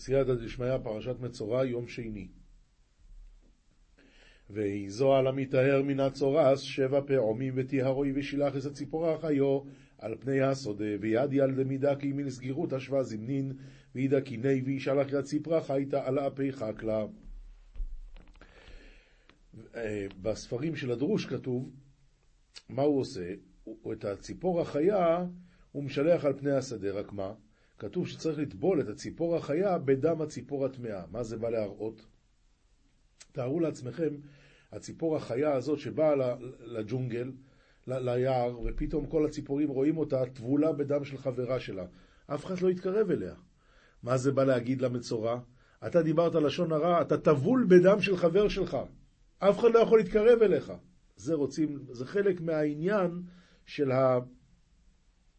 סייעתא דשמיא, פרשת מצורע, יום שני. ואיזו על המטהר מן הצורס, שבע פעמים וטיהרוי ושילח את הציפורה חיו על פני השדה, ויד ילדה מדקי מן סגירות השווה זמנין, וידע קיני וישלח יד ציפרה חייתה על אפי חקלה. בספרים של הדרוש כתוב, מה הוא עושה? את הציפור החיה הוא משלח על פני השדה, רק מה? כתוב שצריך לטבול את הציפור החיה בדם הציפור הטמאה. מה זה בא להראות? תארו לעצמכם, הציפור החיה הזאת שבאה לג'ונגל, ליער, ופתאום כל הציפורים רואים אותה טבולה בדם של חברה שלה. אף אחד לא יתקרב אליה. מה זה בא להגיד למצורע? אתה דיברת לשון הרע, אתה טבול בדם של חבר שלך. אף אחד לא יכול להתקרב אליך. זה רוצים, זה חלק מהעניין של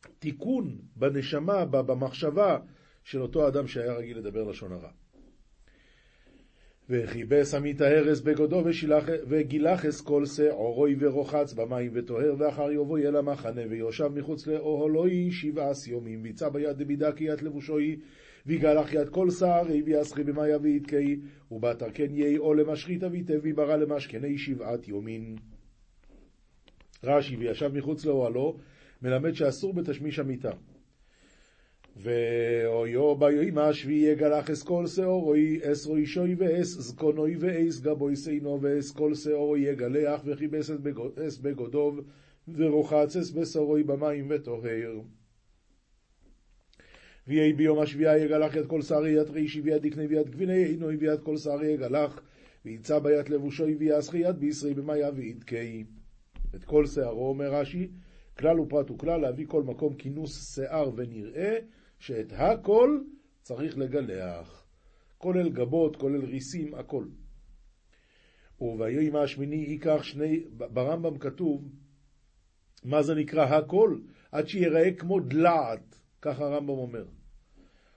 התיקון בנשמה, במחשבה של אותו אדם שהיה רגיל לדבר לשון הרע. וכיבס עמית הארז בגודו וגילחס כל שעורוי ורוחץ במים וטוהר ואחר יבוא אל המחנה ויושב מחוץ לאוהלוי שבעס יומים ויצא ביד דבידה כי ית לבושוי ויגלח יד כל שערי ויסחי במאיה ויתקי ובתרקן יהי או למשחית אביטב ויברא למשכני שבעת יומין. רש"י וישב מחוץ לאוהלו מלמד שאסור בתשמיש המיטה. ואויו ביומה שבי יגלח אס כל שעורוי, אס רוישוי ואס זקונוי ואס גבוי שינו ואס כל שעורוי יגלח וכיבס אס בגודוב ורוחץ אס בשעורוי במים וטוהר. ויהי ביום השביעה יגלח יד כל שערי יד רישי ויד דקני ויד גביני עינוי ויד כל שערי יגלח ויצא ביד לבושוי ויסחי יד בישרי במאיה וידקי. את כל שערו אומר רש"י, כלל ופרט וכלל להביא כל מקום כינוס שיער ונראה שאת הכל צריך לגלח. כולל גבות, כולל ריסים, הכל. וביום השמיני ייקח שני, ברמב"ם כתוב, מה זה נקרא הכל? עד שיראה כמו דלעת, ככה הרמב"ם אומר.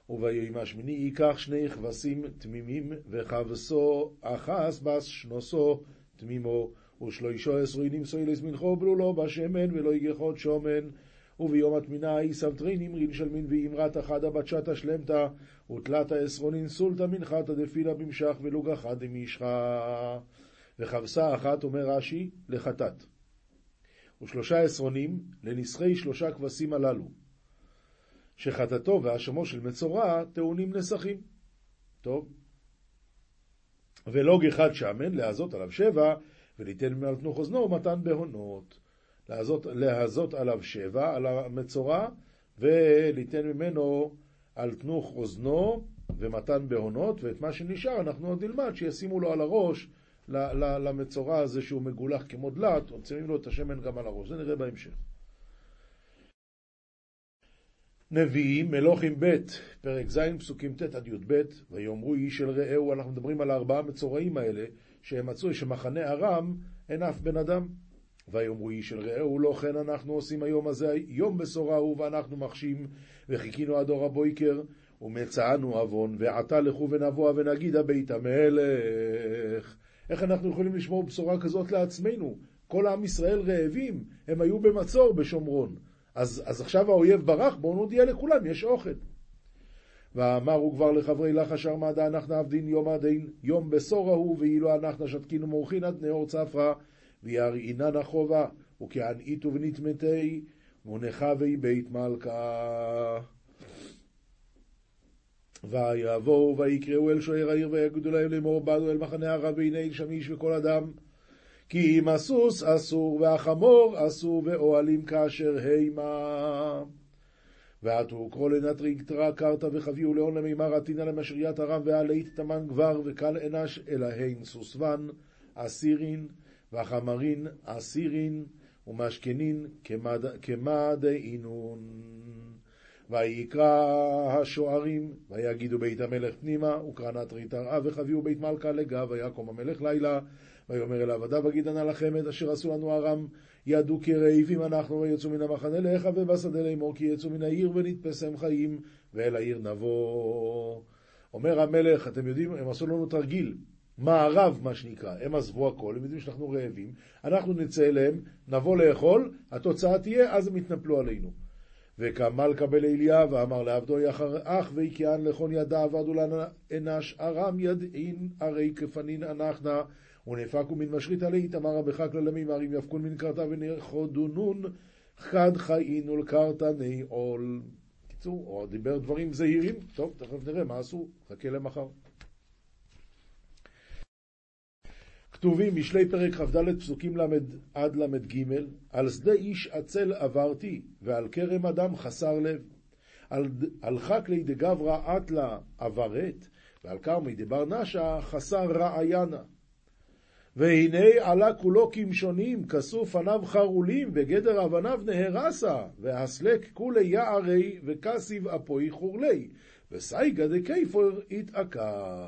וביום השמיני ייקח שני כבשים תמימים, וכבשו אחס בס שנוסו תמימו, ושלוישו עשרוי נמסוי לזמנחו בלולו בשמן ולא יגחוד שומן. וביום איסב טרינים ריל של מין ואמרת אחדה בתשתא שלמתא ותלתא עשרונין סולתא מנחתא דפילה במשך ולוג אחד דמישחא וכבשה אחת, אומר רש"י, לחטאת. ושלושה עשרונים לנסחי שלושה כבשים הללו, שחטאתו והאשמו של מצורע טעונים נסכים. טוב. ולוג אחד שמן, להזות עליו שבע, וליתן ממנו תנוך אוזנו ומתן בהונות. להזות, להזות עליו שבע, על המצורע, וליתן ממנו על תנוך אוזנו ומתן בהונות, ואת מה שנשאר אנחנו עוד נלמד שישימו לו על הראש למצורע הזה שהוא מגולח כמו דלת, עוד שמים לו את השמן גם על הראש, זה נראה בהמשך. נביאים, מלוכים ב', פרק ז', פסוקים ט' עד י"ב, ויאמרו איש אל רעהו, אנחנו מדברים על הארבעה מצורעים האלה, שהם מצאו שמחנה ארם אין אף בן אדם. ויאמרו איש אל רעהו לא כן אנחנו עושים היום הזה יום בשורה הוא ואנחנו מחשים וחיכינו עד אור הבויקר ומצאנו עוון ועתה לכו ונבוא ונגיד הבית המלך איך אנחנו יכולים לשמור בשורה כזאת לעצמנו? כל עם ישראל רעבים, הם היו במצור בשומרון. אז, אז עכשיו האויב ברח, בואו נודיע לכולם, יש אוכל. ואמרו כבר לחברי לך אשר מעדה אנחנו עבדין יום עדין, יום בשורה הוא, ואילו אנחנו שתקינו מורחין עד נאור צפרא, ויראינן החובה, וכענית ונתמתי, ונחבי בית מלכה. ויבואו ויקראו אל שוער העיר ויגידו להם לאמור באנו אל מחנה הרב והנה איש שמיש וכל אדם כי אם הסוס אסור והחמור אסור ואוהלים כאשר הימה ועטו קרוא לנטריג תרא קרתא וחביאו לאון למימר עתינא למשריית הרם ועלית תמן גבר וקל אנש אלהין סוסבן אסירין והחמרין אסירין ומשכנין כמה דאינון. ויקרא השוערים, ויגידו בית המלך פנימה, וקרנת ריתרעה, וחביאו בית מלכה לגב, ויקום המלך לילה, ויאמר אל עבדיו, אגיד לכם את אשר עשו לנו ארם, ידעו כי רעבים אנחנו, ויצאו מן המחנה לך, ובשדה לאמור, כי יצאו מן העיר ונתפסם חיים, ואל העיר נבוא. אומר המלך, אתם יודעים, הם עשו לנו תרגיל. מערב, מה שנקרא. הם עזבו הכל, הם יודעים שאנחנו רעבים, אנחנו נצא אליהם, נבוא לאכול, התוצאה תהיה, אז הם יתנפלו עלינו. וקם מלכה בליליה, ואמר לעבדו יחר אח, ויקיען לכון ידה עבדו לאנש ארם ידעין, הרי כפנין אנחנה, ונפקו מן משחית עלי, איתמר רבך כללמים, הרים יפקון מן קרתא ונרחודונון, חד חיינו ולקרתני עול. בקיצור, הוא דיבר דברים זהירים, טוב, תכף נראה מה עשו, חכה למחר. כתובים משלי פרק כ"ד פסוקים ל' עד ל"ג על שדה איש עצל עברתי ועל כרם אדם חסר לב על, על חקלי דגברא אטלה עברת ועל כרמי דבר נשה חסר רעיינה והנה עלה כולו כמשונים, כסו פניו חרולים, וגדר אבניו נהרסה, והסלק כולי יערי, וכסיב אפוי חורלי, וסייגא דקייפור יתעקר.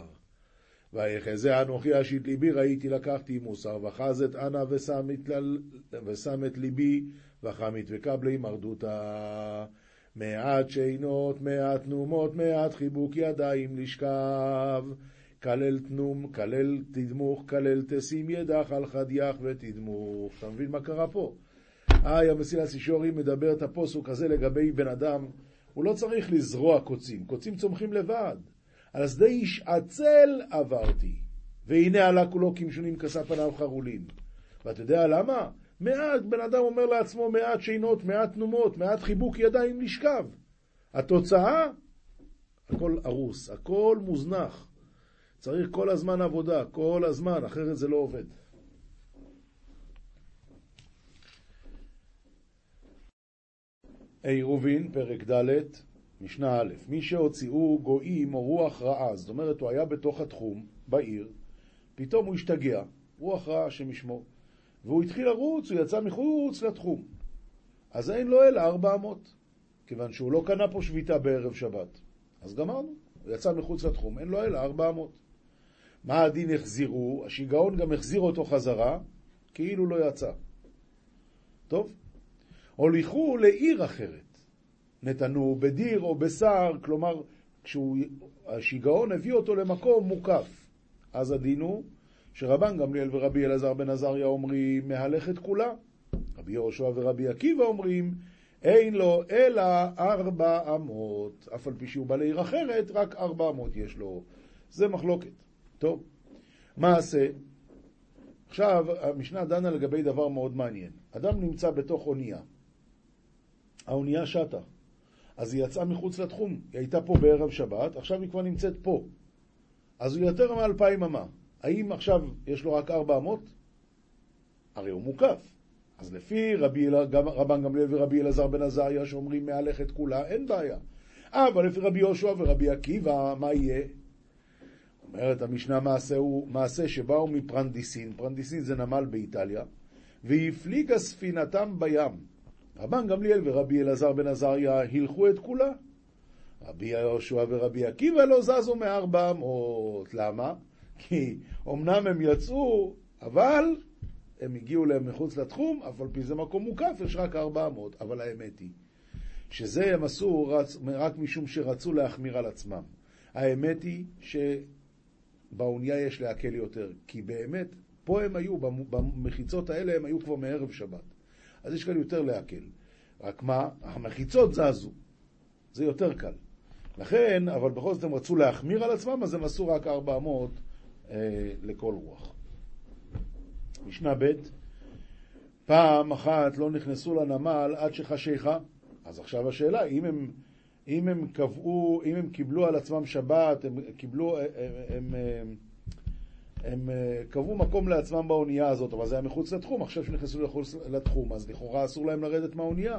ויחזה אנוכי אשית ליבי, ראיתי לקחתי מוסר, וחזת אנא ושם את ליבי, וחמית וקבלי מרדותה. מעט שינות, מעט נומות, מעט חיבוק ידיים לשכב. כלל תנום, כלל תדמוך, כלל תשים ידך על חדייך ותדמוך. אתה מבין מה קרה פה? איי, המסילה סישורי מדבר את הפוסוק הזה לגבי בן אדם, הוא לא צריך לזרוע קוצים, קוצים צומחים לבד. על שדה איש עצל עברתי, והנה עלה כולו כמשונים כסה פניו חרולים. ואתה יודע למה? מעט, בן אדם אומר לעצמו מעט שינות, מעט תנומות, מעט חיבוק ידיים לשכב. התוצאה, הכל הרוס, הכל מוזנח. צריך כל הזמן עבודה, כל הזמן, אחרת זה לא עובד. עירובין, פרק ד', משנה א', מי שהוציאו גויים או רוח רעה, זאת אומרת, הוא היה בתוך התחום, בעיר, פתאום הוא השתגע, רוח רעה השם ישמור, והוא התחיל לרוץ, הוא יצא מחוץ לתחום. אז אין לו אלא ארבע אמות, כיוון שהוא לא קנה פה שביתה בערב שבת. אז גמרנו, הוא יצא מחוץ לתחום, אין לו אלא ארבע אמות. מה הדין החזירו? השיגעון גם החזיר אותו חזרה, כאילו לא יצא. טוב? הוליכו לעיר אחרת. נתנו בדיר או בשר, כלומר, כשהשיגעון הביא אותו למקום מוקף. אז הדין הוא שרבן גמליאל ורבי אלעזר בן עזריה אומרים מהלכת כולה. רבי יהושע ורבי עקיבא אומרים אין לו אלא ארבע אמות, אף על פי שהוא בא לעיר אחרת, רק ארבע אמות יש לו. זה מחלוקת. טוב, מעשה. עכשיו, המשנה דנה לגבי דבר מאוד מעניין. אדם נמצא בתוך אונייה. האונייה שטה. אז היא יצאה מחוץ לתחום. היא הייתה פה בערב שבת, עכשיו היא כבר נמצאת פה. אז הוא יותר מאלפיים אמה. האם עכשיו יש לו רק ארבע אמות? הרי הוא מוקף. אז לפי רבי, רבן גמליאל ורבי אלעזר בן עזריה שאומרים מהלכת כולה, אין בעיה. אבל לפי רבי יהושע ורבי עקיבא, מה יהיה? אומרת המשנה מעשה הוא מעשה שבאו מפרנדיסין, פרנדיסין זה נמל באיטליה, והפליגה ספינתם בים. רבן גמליאל ורבי אלעזר בן עזריה הילכו את כולה. רבי יהושע ורבי עקיבא לא זזו מארבע אמות. למה? כי אמנם הם יצאו, אבל הם הגיעו להם מחוץ לתחום, אף על פי זה מקום מוקף, יש רק ארבע אמות. אבל האמת היא, שזה הם עשו רק משום שרצו להחמיר על עצמם. האמת היא שבאונייה יש להקל יותר, כי באמת, פה הם היו, במחיצות האלה הם היו כבר מערב שבת. אז יש כאן יותר להקל. רק מה, המחיצות זזו, זה יותר קל. לכן, אבל בכל זאת הם רצו להחמיר על עצמם, אז הם עשו רק 400 אה, לכל רוח. משנה ב' פעם אחת לא נכנסו לנמל עד שחשיכה. אז עכשיו השאלה, אם הם, אם הם קבעו, אם הם קיבלו על עצמם שבת, הם קיבלו, הם, הם, הם, הם קבעו מקום לעצמם באונייה הזאת, אבל זה היה מחוץ לתחום, עכשיו שנכנסו לתחום, אז לכאורה אסור להם לרדת מהאונייה.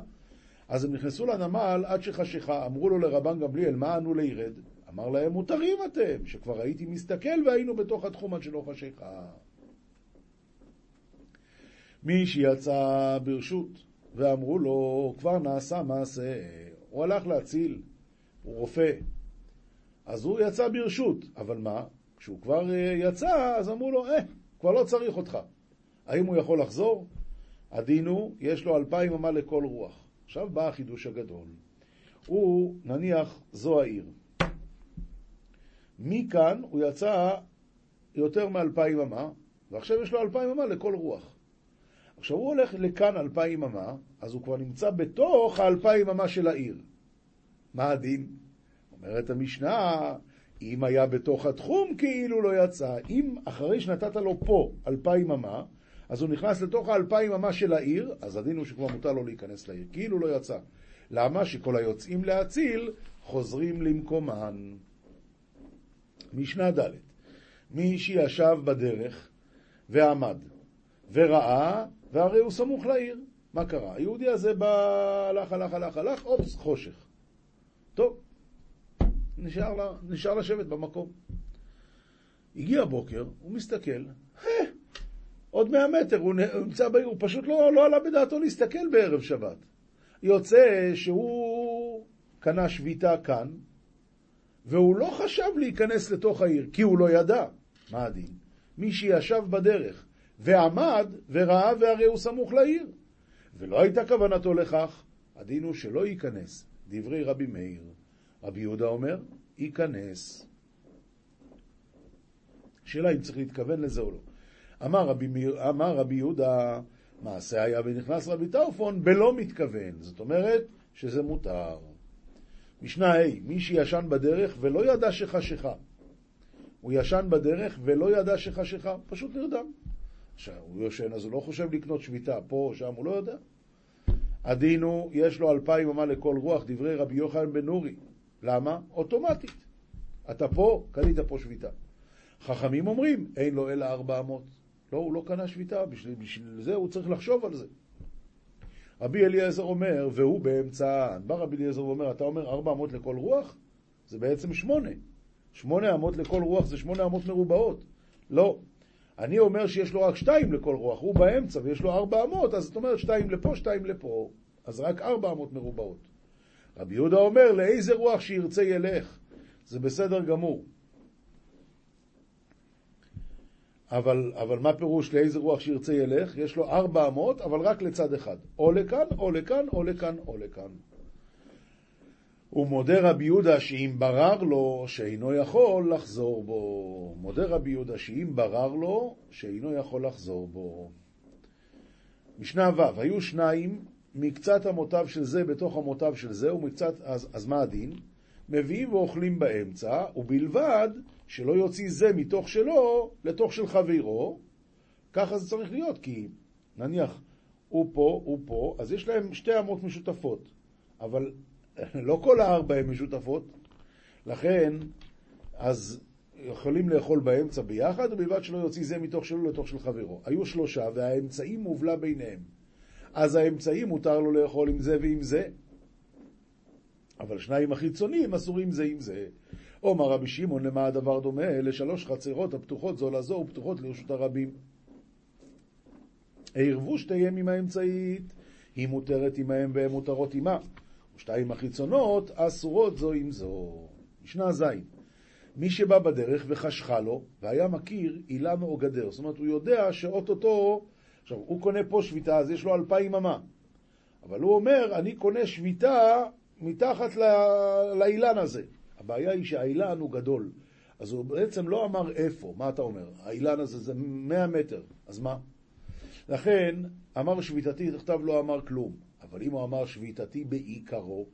אז הם נכנסו לנמל עד שחשיכה, אמרו לו לרבן גמליאל, מה ענו לירד? אמר להם, מותרים אתם, שכבר הייתי מסתכל והיינו בתוך התחום עד שלא חשיכה. מי שיצא ברשות, ואמרו לו, כבר נעשה מעשה, הוא הלך להציל, הוא רופא. אז הוא יצא ברשות, אבל מה? כשהוא כבר אה, יצא, אז אמרו לו, אה, כבר לא צריך אותך. האם הוא יכול לחזור? הדין הוא, יש לו אלפיים אמה לכל רוח. עכשיו בא החידוש הגדול. הוא, נניח, זו העיר. מכאן הוא יצא יותר מאלפיים אמה, ועכשיו יש לו אלפיים אמה לכל רוח. עכשיו הוא הולך לכאן אלפיים אמה, אז הוא כבר נמצא בתוך האלפיים אמה של העיר. מה הדין? אומרת המשנה, אם היה בתוך התחום כאילו לא יצא. אם אחרי שנתת לו פה אלפיים אמה, אז הוא נכנס לתוך האלפיים אמה של העיר, אז הדין הוא שכבר מותר לו להיכנס לעיר, כאילו לא יצא. למה? שכל היוצאים להציל חוזרים למקומן. משנה ד' מי שישב בדרך ועמד וראה, והרי הוא סמוך לעיר. מה קרה? היהודי הזה בא, הלך, הלך, הלך, הלך, אופס, חושך. נשאר, לה, נשאר לשבת במקום. הגיע בוקר, הוא מסתכל, עוד מאה מטר, הוא נמצא בעיר, הוא פשוט לא, לא עלה בדעתו להסתכל בערב שבת. יוצא שהוא קנה שביתה כאן, והוא לא חשב להיכנס לתוך העיר, כי הוא לא ידע. מה הדין? מי שישב בדרך ועמד וראה והרי הוא סמוך לעיר, ולא הייתה כוונתו לכך, הדין הוא שלא ייכנס. דברי רבי מאיר. רבי יהודה אומר, ייכנס. שאלה אם צריך להתכוון לזה או לא. אמר רבי, אמר רבי יהודה, מעשה היה ונכנס רבי טאופון בלא מתכוון. זאת אומרת שזה מותר. משנה ה' מי שישן בדרך ולא ידע שחשיכה. הוא ישן בדרך ולא ידע שחשיכה, פשוט נרדם. עכשיו, הוא יושן, אז הוא לא חושב לקנות שביתה פה או שם, הוא לא יודע. הדין הוא, יש לו אלפיים אמה לכל רוח, דברי רבי יוחנן בן נורי. למה? אוטומטית. אתה פה, קנית פה שביתה. חכמים אומרים, אין לו אלא ארבע אמות. לא, הוא לא קנה שביתה, בשביל, בשביל זה הוא צריך לחשוב על זה. רבי אליעזר אומר, והוא באמצע, בא רבי אליעזר ואומר, אתה אומר ארבע אמות לכל רוח? זה בעצם שמונה. שמונה אמות לכל רוח זה שמונה אמות מרובעות. לא. אני אומר שיש לו רק שתיים לכל רוח, הוא באמצע ויש לו ארבע אמות, אז זאת אומרת שתיים לפה, שתיים לפה, אז רק ארבע אמות מרובעות. רבי יהודה אומר, לאיזה רוח שירצה ילך. זה בסדר גמור. אבל, אבל מה פירוש לאיזה רוח שירצה ילך? יש לו ארבע אמות, אבל רק לצד אחד. או לכאן, או לכאן, או לכאן, או לכאן. ומודה רבי יהודה שאם ברר לו שאינו יכול לחזור בו. מודה רבי יהודה שאם ברר לו שאינו יכול לחזור בו. משנה ו', היו שניים מקצת אמותיו של זה בתוך אמותיו של זה, ומקצת, אז, אז מה הדין? מביאים ואוכלים באמצע, ובלבד שלא יוציא זה מתוך שלו לתוך של חברו, ככה זה צריך להיות, כי נניח הוא פה, הוא פה, אז יש להם שתי אמות משותפות, אבל לא כל הארבע הן משותפות, לכן, אז יכולים לאכול באמצע ביחד, ובלבד שלא יוציא זה מתוך שלו לתוך של חברו. היו שלושה, והאמצעים מובלע ביניהם. אז האמצעי מותר לו לאכול עם זה ועם זה. אבל שניים החיצוניים אסורים זה עם זה. אומר רבי שמעון, למה הדבר דומה? לשלוש חצרות הפתוחות זו לזו ופתוחות לרשות הרבים. עירבו שתיהן עם האמצעית, היא מותרת עמהם והן מותרות עמה. ושתיים החיצונות אסורות זו עם זו. משנה ז' מי שבא בדרך וחשכה לו, והיה מכיר אילן או גדר, זאת אומרת, הוא יודע שאו-טו-טו עכשיו, הוא קונה פה שביתה, אז יש לו אלפיים אמה. אבל הוא אומר, אני קונה שביתה מתחת לאילן הזה. הבעיה היא שהאילן הוא גדול. אז הוא בעצם לא אמר איפה, מה אתה אומר? האילן הזה זה מאה מטר, אז מה? לכן, אמר שביתתי, תכתב לא אמר כלום. אבל אם הוא אמר שביתתי בעיקרו,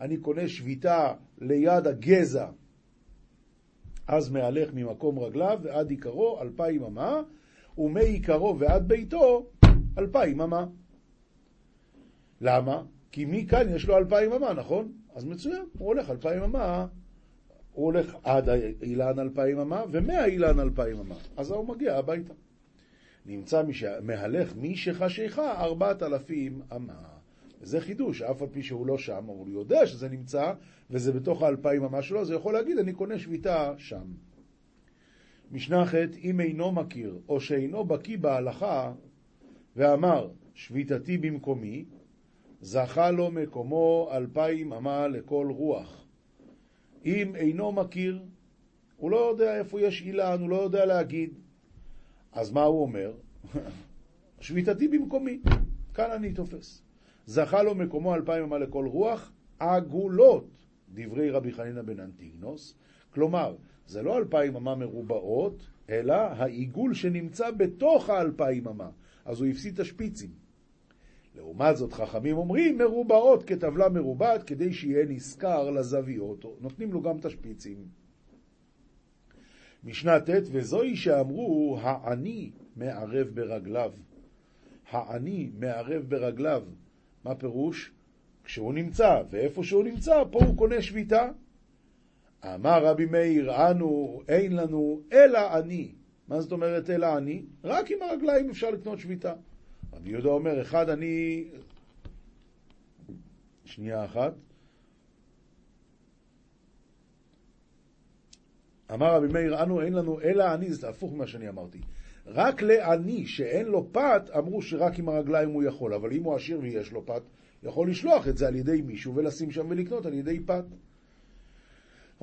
אני קונה שביתה ליד הגזע, אז מהלך ממקום רגליו ועד עיקרו אלפיים אמה, ומעיקרו ועד ביתו אלפיים אמה. למה? כי מכאן יש לו אלפיים אמה, נכון? אז מצוין, הוא הולך אלפיים אמה, הוא הולך עד האילן אלפיים אמה, ומהאילן אלפיים אמה. אז הוא מגיע הביתה. נמצא מי שמהלך מי שחשיכה ארבעת אלפים אמה. וזה חידוש, אף על פי שהוא לא שם, אבל הוא יודע שזה נמצא, וזה בתוך האלפיים אמה שלו, אז הוא יכול להגיד, אני קונה שביתה שם. משנה ח' אם אינו מכיר או שאינו בקיא בהלכה ואמר שביתתי במקומי, זכה לו מקומו אלפיים אמה לכל רוח. אם אינו מכיר, הוא לא יודע איפה יש אילן, הוא לא יודע להגיד. אז מה הוא אומר? שביתתי במקומי, כאן אני תופס. זכה לו מקומו אלפיים אמה לכל רוח, עגולות, דברי רבי חנינא בן אנטיגנוס. כלומר, זה לא אלפיים אמה מרובעות, אלא העיגול שנמצא בתוך האלפיים אמה. אז הוא הפסיד את השפיצים. לעומת זאת, חכמים אומרים מרובעות כטבלה מרובעת, כדי שיהיה נשכר לזוויות, נותנים לו גם את השפיצים. משנה ט' וזוהי שאמרו העני מערב ברגליו. העני מערב ברגליו. מה פירוש? כשהוא נמצא, ואיפה שהוא נמצא, פה הוא קונה שביתה. אמר רבי מאיר, אנו, אין לנו אלא אני. מה זאת אומרת אלא אני? רק עם הרגליים אפשר לקנות שביתה. רבי יהודה אומר, אחד אני... שנייה אחת. אמר רבי מאיר, אנו אין לנו אלא אני, זה הפוך ממה שאני אמרתי. רק לעני שאין לו פת, אמרו שרק עם הרגליים הוא יכול, אבל אם הוא עשיר ויש לו פת, יכול לשלוח את זה על ידי מישהו ולשים שם ולקנות על ידי פת.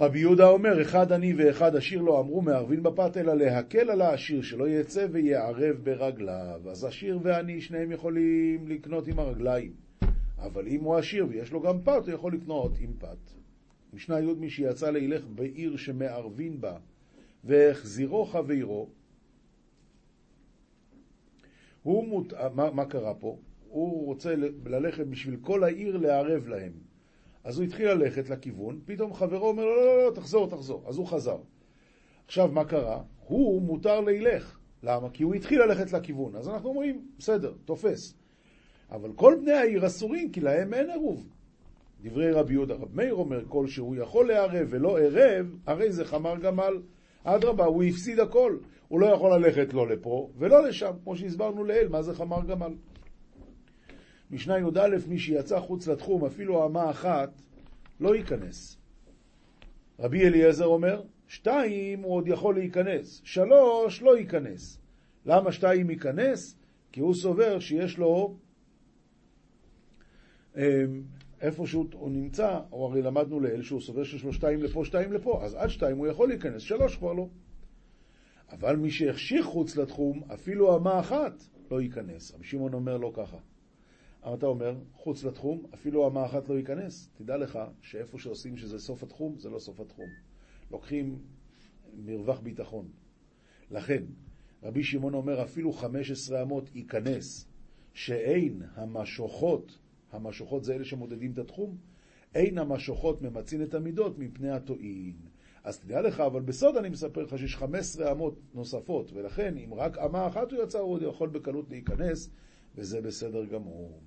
רבי יהודה אומר, אחד עני ואחד עשיר לא אמרו מערבין בפת, אלא להקל על העשיר, שלא יצא ויערב ברגליו. אז עשיר ועני, שניהם יכולים לקנות עם הרגליים. אבל אם הוא עשיר ויש לו גם פת, הוא יכול לקנות עם פת. משנה י' מי שיצא לילך בעיר שמערבין בה, והחזירו חברו, הוא מות... מה, מה קרה פה? הוא רוצה ללכת בשביל כל העיר לערב להם. אז הוא התחיל ללכת לכיוון, פתאום חברו אומר לו, לא, לא, לא, תחזור, תחזור. אז הוא חזר. עכשיו, מה קרה? הוא מותר לילך. למה? כי הוא התחיל ללכת לכיוון. אז אנחנו אומרים, בסדר, תופס. אבל כל בני העיר אסורים, כי להם אין עירוב. דברי רבי יהודה רב מאיר אומר, כל שהוא יכול לערב ולא ערב, הרי זה חמר גמל. אדרבה, הוא הפסיד הכל. הוא לא יכול ללכת לא לפה ולא לשם, כמו שהסברנו לעיל, מה זה חמר גמל. משנה י"א, מי שיצא חוץ לתחום, אפילו אמה אחת, לא ייכנס. רבי אליעזר אומר, שתיים הוא עוד יכול להיכנס, שלוש לא ייכנס. למה שתיים ייכנס? כי הוא סובר שיש לו, אמ, איפה שהוא נמצא, או הרי למדנו לאל שהוא סובר שיש לו שתיים לפה, שתיים לפה, אז עד שתיים הוא יכול להיכנס, שלוש כבר לא. אבל מי שהחשיך חוץ לתחום, אפילו אמה אחת לא ייכנס. רבי שמעון אומר לא ככה. אבל אתה אומר, חוץ לתחום, אפילו אמה אחת לא ייכנס. תדע לך שאיפה שעושים שזה סוף התחום, זה לא סוף התחום. לוקחים מרווח ביטחון. לכן, רבי שמעון אומר, אפילו 15 אמות ייכנס, שאין המשוכות, המשוכות זה אלה שמודדים את התחום, אין המשוכות ממצין את המידות מפני הטועין. אז תדע לך, אבל בסוד אני מספר לך שיש 15 אמות נוספות, ולכן אם רק אמה אחת הוא יצא, הוא עוד יכול בקלות להיכנס, וזה בסדר גמור.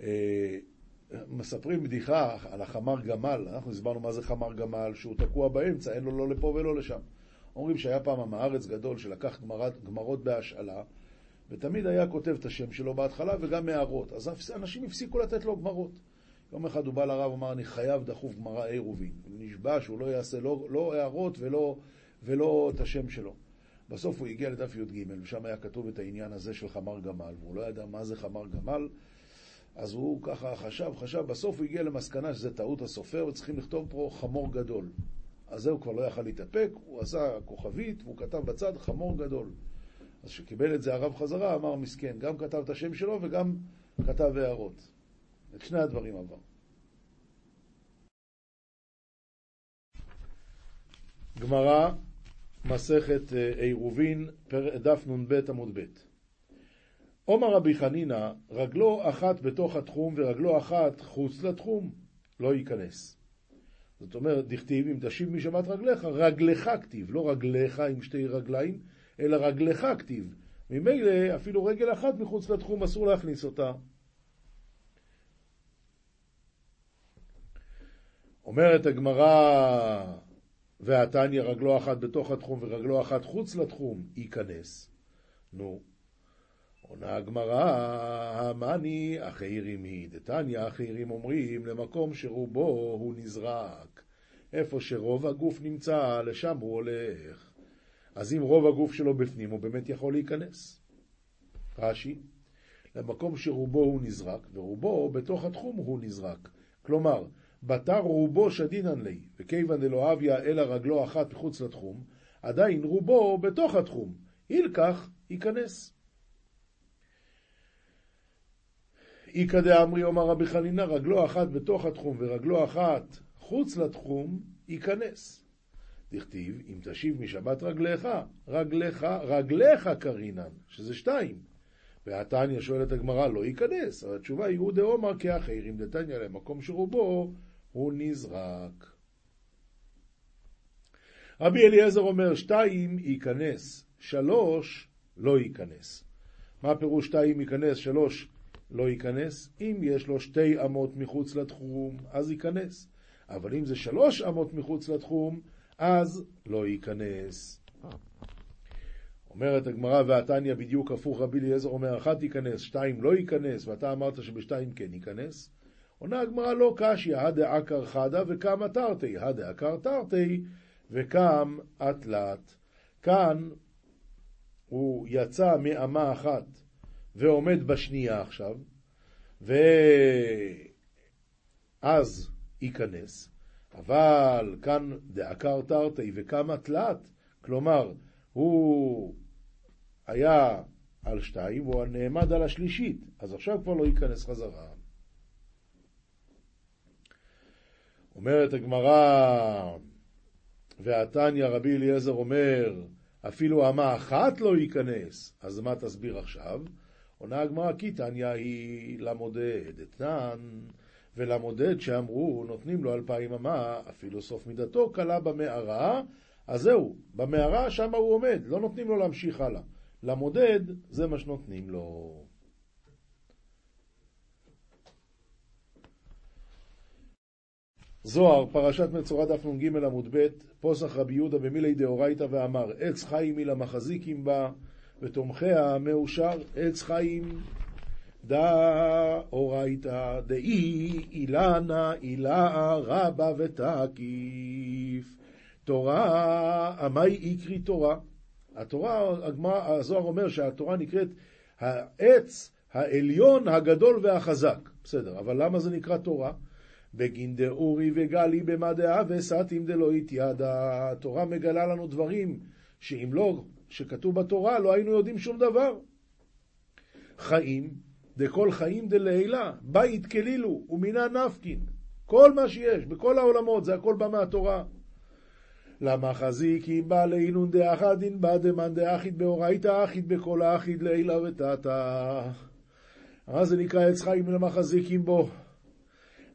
אה, מספרים בדיחה על החמר גמל, אנחנו הסברנו מה זה חמר גמל, שהוא תקוע באמצע, אין לו לא לפה ולא לשם. אומרים שהיה פעם עם הארץ גדול שלקח גמרת, גמרות בהשאלה, ותמיד היה כותב את השם שלו בהתחלה וגם הערות. אז אנשים הפסיקו לתת לו גמרות. יום אחד הוא בא לרב ואמר, אני חייב דחוף גמרא עירובין. הוא נשבע שהוא לא יעשה לא, לא הערות ולא, ולא את השם שלו. בסוף הוא הגיע לדף י"ג, ושם היה כתוב את העניין הזה של חמר גמל, והוא לא ידע מה זה חמר גמל, אז הוא ככה חשב, חשב, בסוף הוא הגיע למסקנה שזה טעות הסופר, וצריכים לכתוב פה חמור גדול. אז זה הוא כבר לא יכל להתאפק, הוא עשה כוכבית, והוא כתב בצד חמור גדול. אז כשקיבל את זה הרב חזרה, אמר מסכן, גם כתב את השם שלו וגם כתב הערות. את שני הדברים עבר. גמרא, מסכת אה, עירובין, דף נ"ב עמוד ב' עומר רבי חנינא, רגלו אחת בתוך התחום ורגלו אחת חוץ לתחום, לא ייכנס. זאת אומרת, דכתיב, אם תשיב משבת רגליך, רגלך כתיב, לא רגליך עם שתי רגליים, אלא רגלך כתיב. ממילא, אפילו רגל אחת מחוץ לתחום אסור להכניס אותה. אומרת הגמרא, והתניא רגלו אחת בתוך התחום ורגלו אחת חוץ לתחום, ייכנס. נו, עונה הגמרא, המאני אחיירים היא. דתניא אחיירים אומרים למקום שרובו הוא נזרק. איפה שרוב הגוף נמצא, לשם הוא הולך. אז אם רוב הגוף שלו בפנים, הוא באמת יכול להיכנס. רש"י, למקום שרובו הוא נזרק, ורובו בתוך התחום הוא נזרק. כלומר, בתר רובו שדינן לי, וכיוון דלא אביה אלא רגלו אחת מחוץ לתחום, עדיין רובו בתוך התחום. ילקח, ייכנס. איכא דאמרי אומר רבי חנינא, רגלו אחת בתוך התחום ורגלו אחת חוץ לתחום, ייכנס. דכתיב, אם תשיב משבת רגליך, רגליך, רגליך קרינן, שזה שתיים. והתניא שואלת הגמרא, לא ייכנס. התשובה היא, הוא דאומר כאחר, אם דתניא למקום שרובו, הוא נזרק. רבי אליעזר אומר, שתיים ייכנס, שלוש לא ייכנס. מה פירוש שתיים ייכנס, שלוש לא ייכנס? אם יש לו שתי אמות מחוץ לתחום, אז ייכנס. אבל אם זה שלוש אמות מחוץ לתחום, אז לא ייכנס. אומרת הגמרא והתניא בדיוק הפוך, רבי אליעזר אומר, אחת ייכנס, שתיים לא ייכנס, ואתה אמרת שבשתיים כן ייכנס. עונה הגמרא לא קשיא, הדעקר חדה וקם תרתי, הדעקר תרתי וקם אטלת. כאן הוא יצא מאמה אחת ועומד בשנייה עכשיו, ואז ייכנס. אבל כאן דעקר תרתי וקם אטלת, כלומר, הוא היה על שתיים, והוא נעמד על השלישית, אז עכשיו כבר לא ייכנס חזרה. אומרת הגמרא, והתניא רבי אליעזר אומר, אפילו אמה אחת לא ייכנס, אז מה תסביר עכשיו? עונה הגמרא, כי תניא היא למודד אתנן, ולמודד שאמרו, נותנים לו אלפיים אמה, אפילו סוף מידתו קלה במערה, אז זהו, במערה שם הוא עומד, לא נותנים לו להמשיך הלאה. למודד, זה מה שנותנים לו. זוהר, פרשת מצורע דף נ"ג עמוד ב', פוסח רבי יהודה במילי דאורייתא ואמר, עץ חיים היא למחזיקים בה, ותומכיה מאושר, עץ חיים דאורייתא דאי אילנה אילאה רבה ותקיף. תורה, עמי איקרי תורה. התורה, הזוהר אומר שהתורה נקראת העץ העליון, הגדול והחזק. בסדר, אבל למה זה נקרא תורה? בגין דאורי וגלי במדעה וסתים דלא התיידה. התורה מגלה לנו דברים שאם לא, שכתוב בתורה, לא היינו יודעים שום דבר. חיים, דכל חיים דלעילה, בית כלילו ומינה נפקין. כל מה שיש, בכל העולמות, זה הכל בא מהתורה. למה חזיקים בא לאינון דאחדין בא דמאן דאחיד באורייתא אחיד בכל האחיד לעילה ותתא. מה זה נקרא עץ חיים למה חזיקים בו?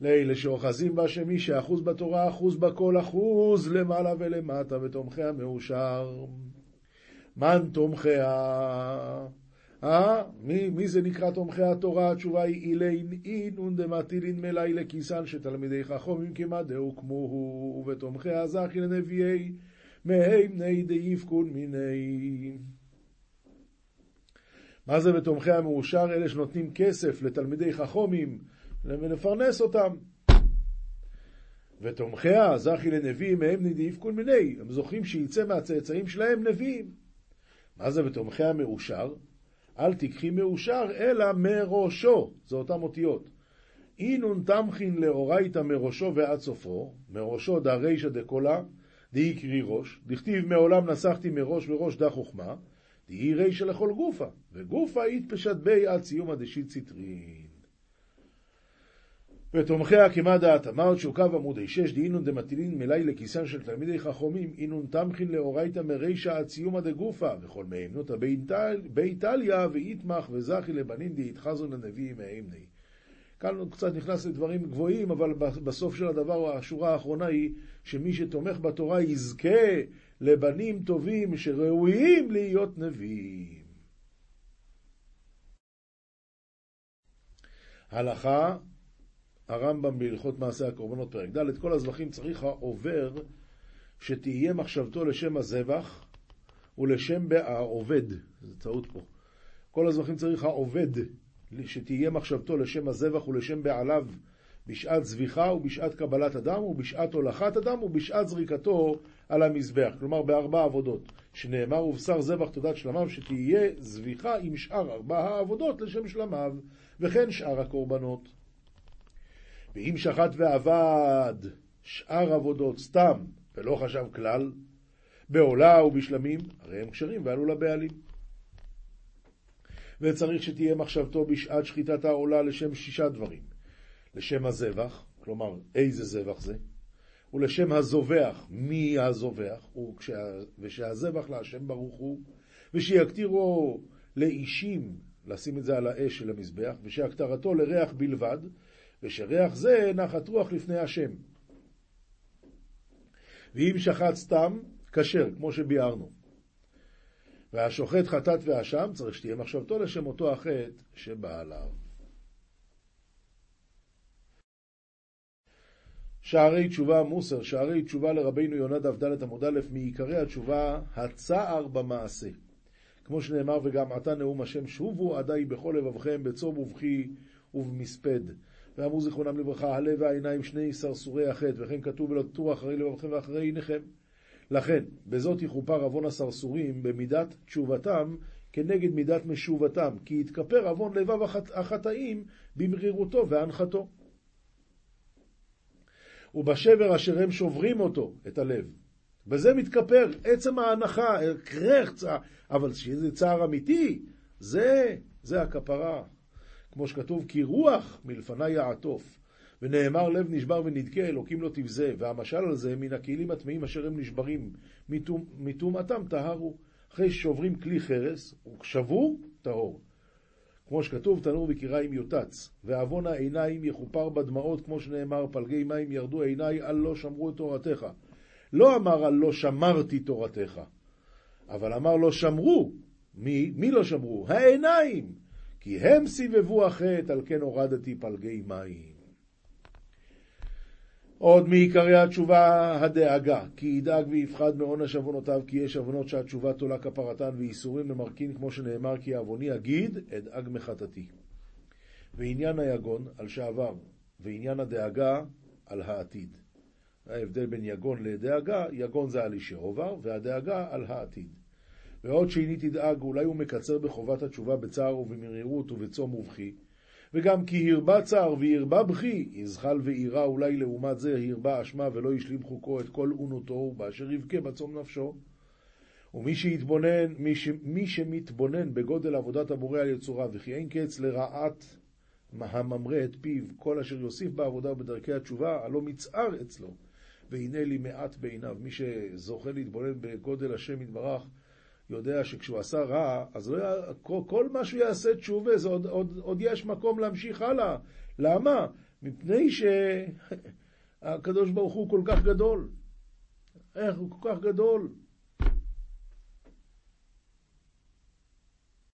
לאלה שאוחזים בה שמי שאחוז בתורה אחוז בכל אחוז למעלה ולמטה ותומכיה מאושר. מן תומכיה? אה? מי, מי זה נקרא תומכי התורה? התשובה היא אילין אינון דמטילין מלאי לכיסן שתלמידי חכומים כמעט דהו כמוהו ובתומכי הזכי לנביאי מהם ני דאיפקון מיני. מה זה בתומכי המאושר? אלה שנותנים כסף לתלמידי חכומים ולפרנס אותם. ותומכיה, זכי לנביאים, מהם נדיפקון מיני, הם זוכים שיצא מהצאצאים שלהם נביאים. מה זה בתומכי המאושר? אל תיקחי מאושר, אלא מראשו, זה אותם אותיות. אינון תמכין לאורייתא מראשו ועד סופו, מראשו דה רישא דקולה, דהי קרי ראש, דכתיב מעולם נסחתי מראש וראש דה חוכמה, דהי רישא לכל גופה, וגופה יתפשט בי עד סיומא דשית ציטרין. ותומכיה כמה דעת אמרת שהוקב עמודי שש דהינון דמטילין מלאי לכיסן של תלמידי חכומים אינון תמכין לאורייתא מרישא עד סיומא דגופה וכל מהימנותא באיטליה ויתמח וזכי לבנין דהתחזו לנביאים מהימני. כאן הוא קצת נכנס לדברים גבוהים, אבל בסוף של הדבר, השורה האחרונה היא שמי שתומך בתורה יזכה לבנים טובים שראויים להיות נביאים. הלכה הרמב"ם בהלכות מעשה הקורבנות פרק ד', כל הזבחים צריך העובר שתהיה מחשבתו לשם הזבח ולשם העובד, זו טעות פה. כל הזבחים צריך העובד שתהיה מחשבתו לשם הזבח ולשם בעליו בשעת זביחה ובשעת קבלת אדם ובשעת הולכת אדם ובשעת זריקתו על המזבח, כלומר בארבע עבודות, שנאמר ובשר זבח תודת שלמיו שתהיה זביחה עם שאר ארבע העבודות לשם שלמיו, וכן שאר הקורבנות. ואם שחט ועבד שאר עבודות סתם ולא חשב כלל, בעולה ובשלמים, הרי הם כשרים ועלו לבעלים. וצריך שתהיה מחשבתו בשעת שחיטת העולה לשם שישה דברים. לשם הזבח, כלומר איזה זבח זה, ולשם הזובח, מי הזובח? ושהזבח להשם ברוך הוא, ושיקטירו לאישים, לשים את זה על האש של המזבח, ושהקטרתו לריח בלבד, ושריח זה נחת רוח לפני השם. ואם שחט סתם, כשר, כמו שביארנו. והשוחט חטאת ואשם, צריך שתהיה מחשבתו לשם אותו החטא שבא עליו. שערי תשובה מוסר, שערי תשובה לרבינו יונה דף עמוד א', מעיקרי התשובה, הצער במעשה. כמו שנאמר, וגם עתה נאום השם, שובו עדיי בכל לבבכם, בצום ובכי ובמספד. ואמרו זיכרונם לברכה, הלב והעיניים שני סרסורי החטא, וכן כתוב ולא תטור אחרי לבבכם ואחרי עיניכם. לכן, בזאת יכופר עוון הסרסורים במידת תשובתם כנגד מידת משובתם, כי יתכפר עוון לבב החטאים במרירותו והנחתו. ובשבר אשר הם שוברים אותו, את הלב. בזה מתכפר עצם ההנחה, צער, אבל שזה צער אמיתי, זה, זה הכפרה. כמו שכתוב, כי רוח מלפני יעטוף. ונאמר לב נשבר ונדכה, אלוקים לא תבזה. והמשל על זה, מן הכלים הטמאים אשר הם נשברים, מטומאתם טהרו. אחרי ששוברים כלי חרס, הוא שבור, טהור. כמו שכתוב, תנור בקיריים יוטץ, ועוון העיניים יכופר בדמעות, כמו שנאמר, פלגי מים ירדו עיניי, אל לא שמרו את תורתך. לא אמר על לא שמרתי תורתך, אבל אמר לא שמרו. מי? מי לא שמרו? העיניים. כי הם סיבבו החטא, על כן הורדתי פלגי מים. עוד מעיקרי התשובה הדאגה, כי ידאג ויפחד מעונש עוונותיו, כי יש עוונות שהתשובה תולה כפרתן ואיסורים למרכין, כמו שנאמר, כי עווני אגיד, אדאג מחטאתי. ועניין היגון על שעבר, ועניין הדאגה על העתיד. ההבדל בין יגון לדאגה, יגון זה על אישי עובר, והדאגה על העתיד. ועוד שאיני תדאג, אולי הוא מקצר בחובת התשובה בצער ובמרירות ובצום ובכי, וגם כי הרבה צער והרבה בכי, יזחל ואירה אולי לעומת זה הרבה אשמה ולא ישלים חוקו את כל אונותו, ובאשר יבכה בצום נפשו. ומי שיתבונן, מי, ש, מי שמתבונן בגודל עבודת הבורא על יצורה, וכי אין קץ לרעת הממרה את פיו, כל אשר יוסיף בעבודה ובדרכי התשובה, הלא מצער אצלו, והנה לי מעט בעיניו. מי שזוכה להתבונן בגודל השם יתברך, יודע שכשהוא עשה רע, אז לא היה, כל, מה שהוא יעשה תשובה, זה עוד, עוד, עוד יש מקום להמשיך הלאה. למה? מפני שהקדוש ברוך הוא כל כך גדול. איך הוא כל כך גדול?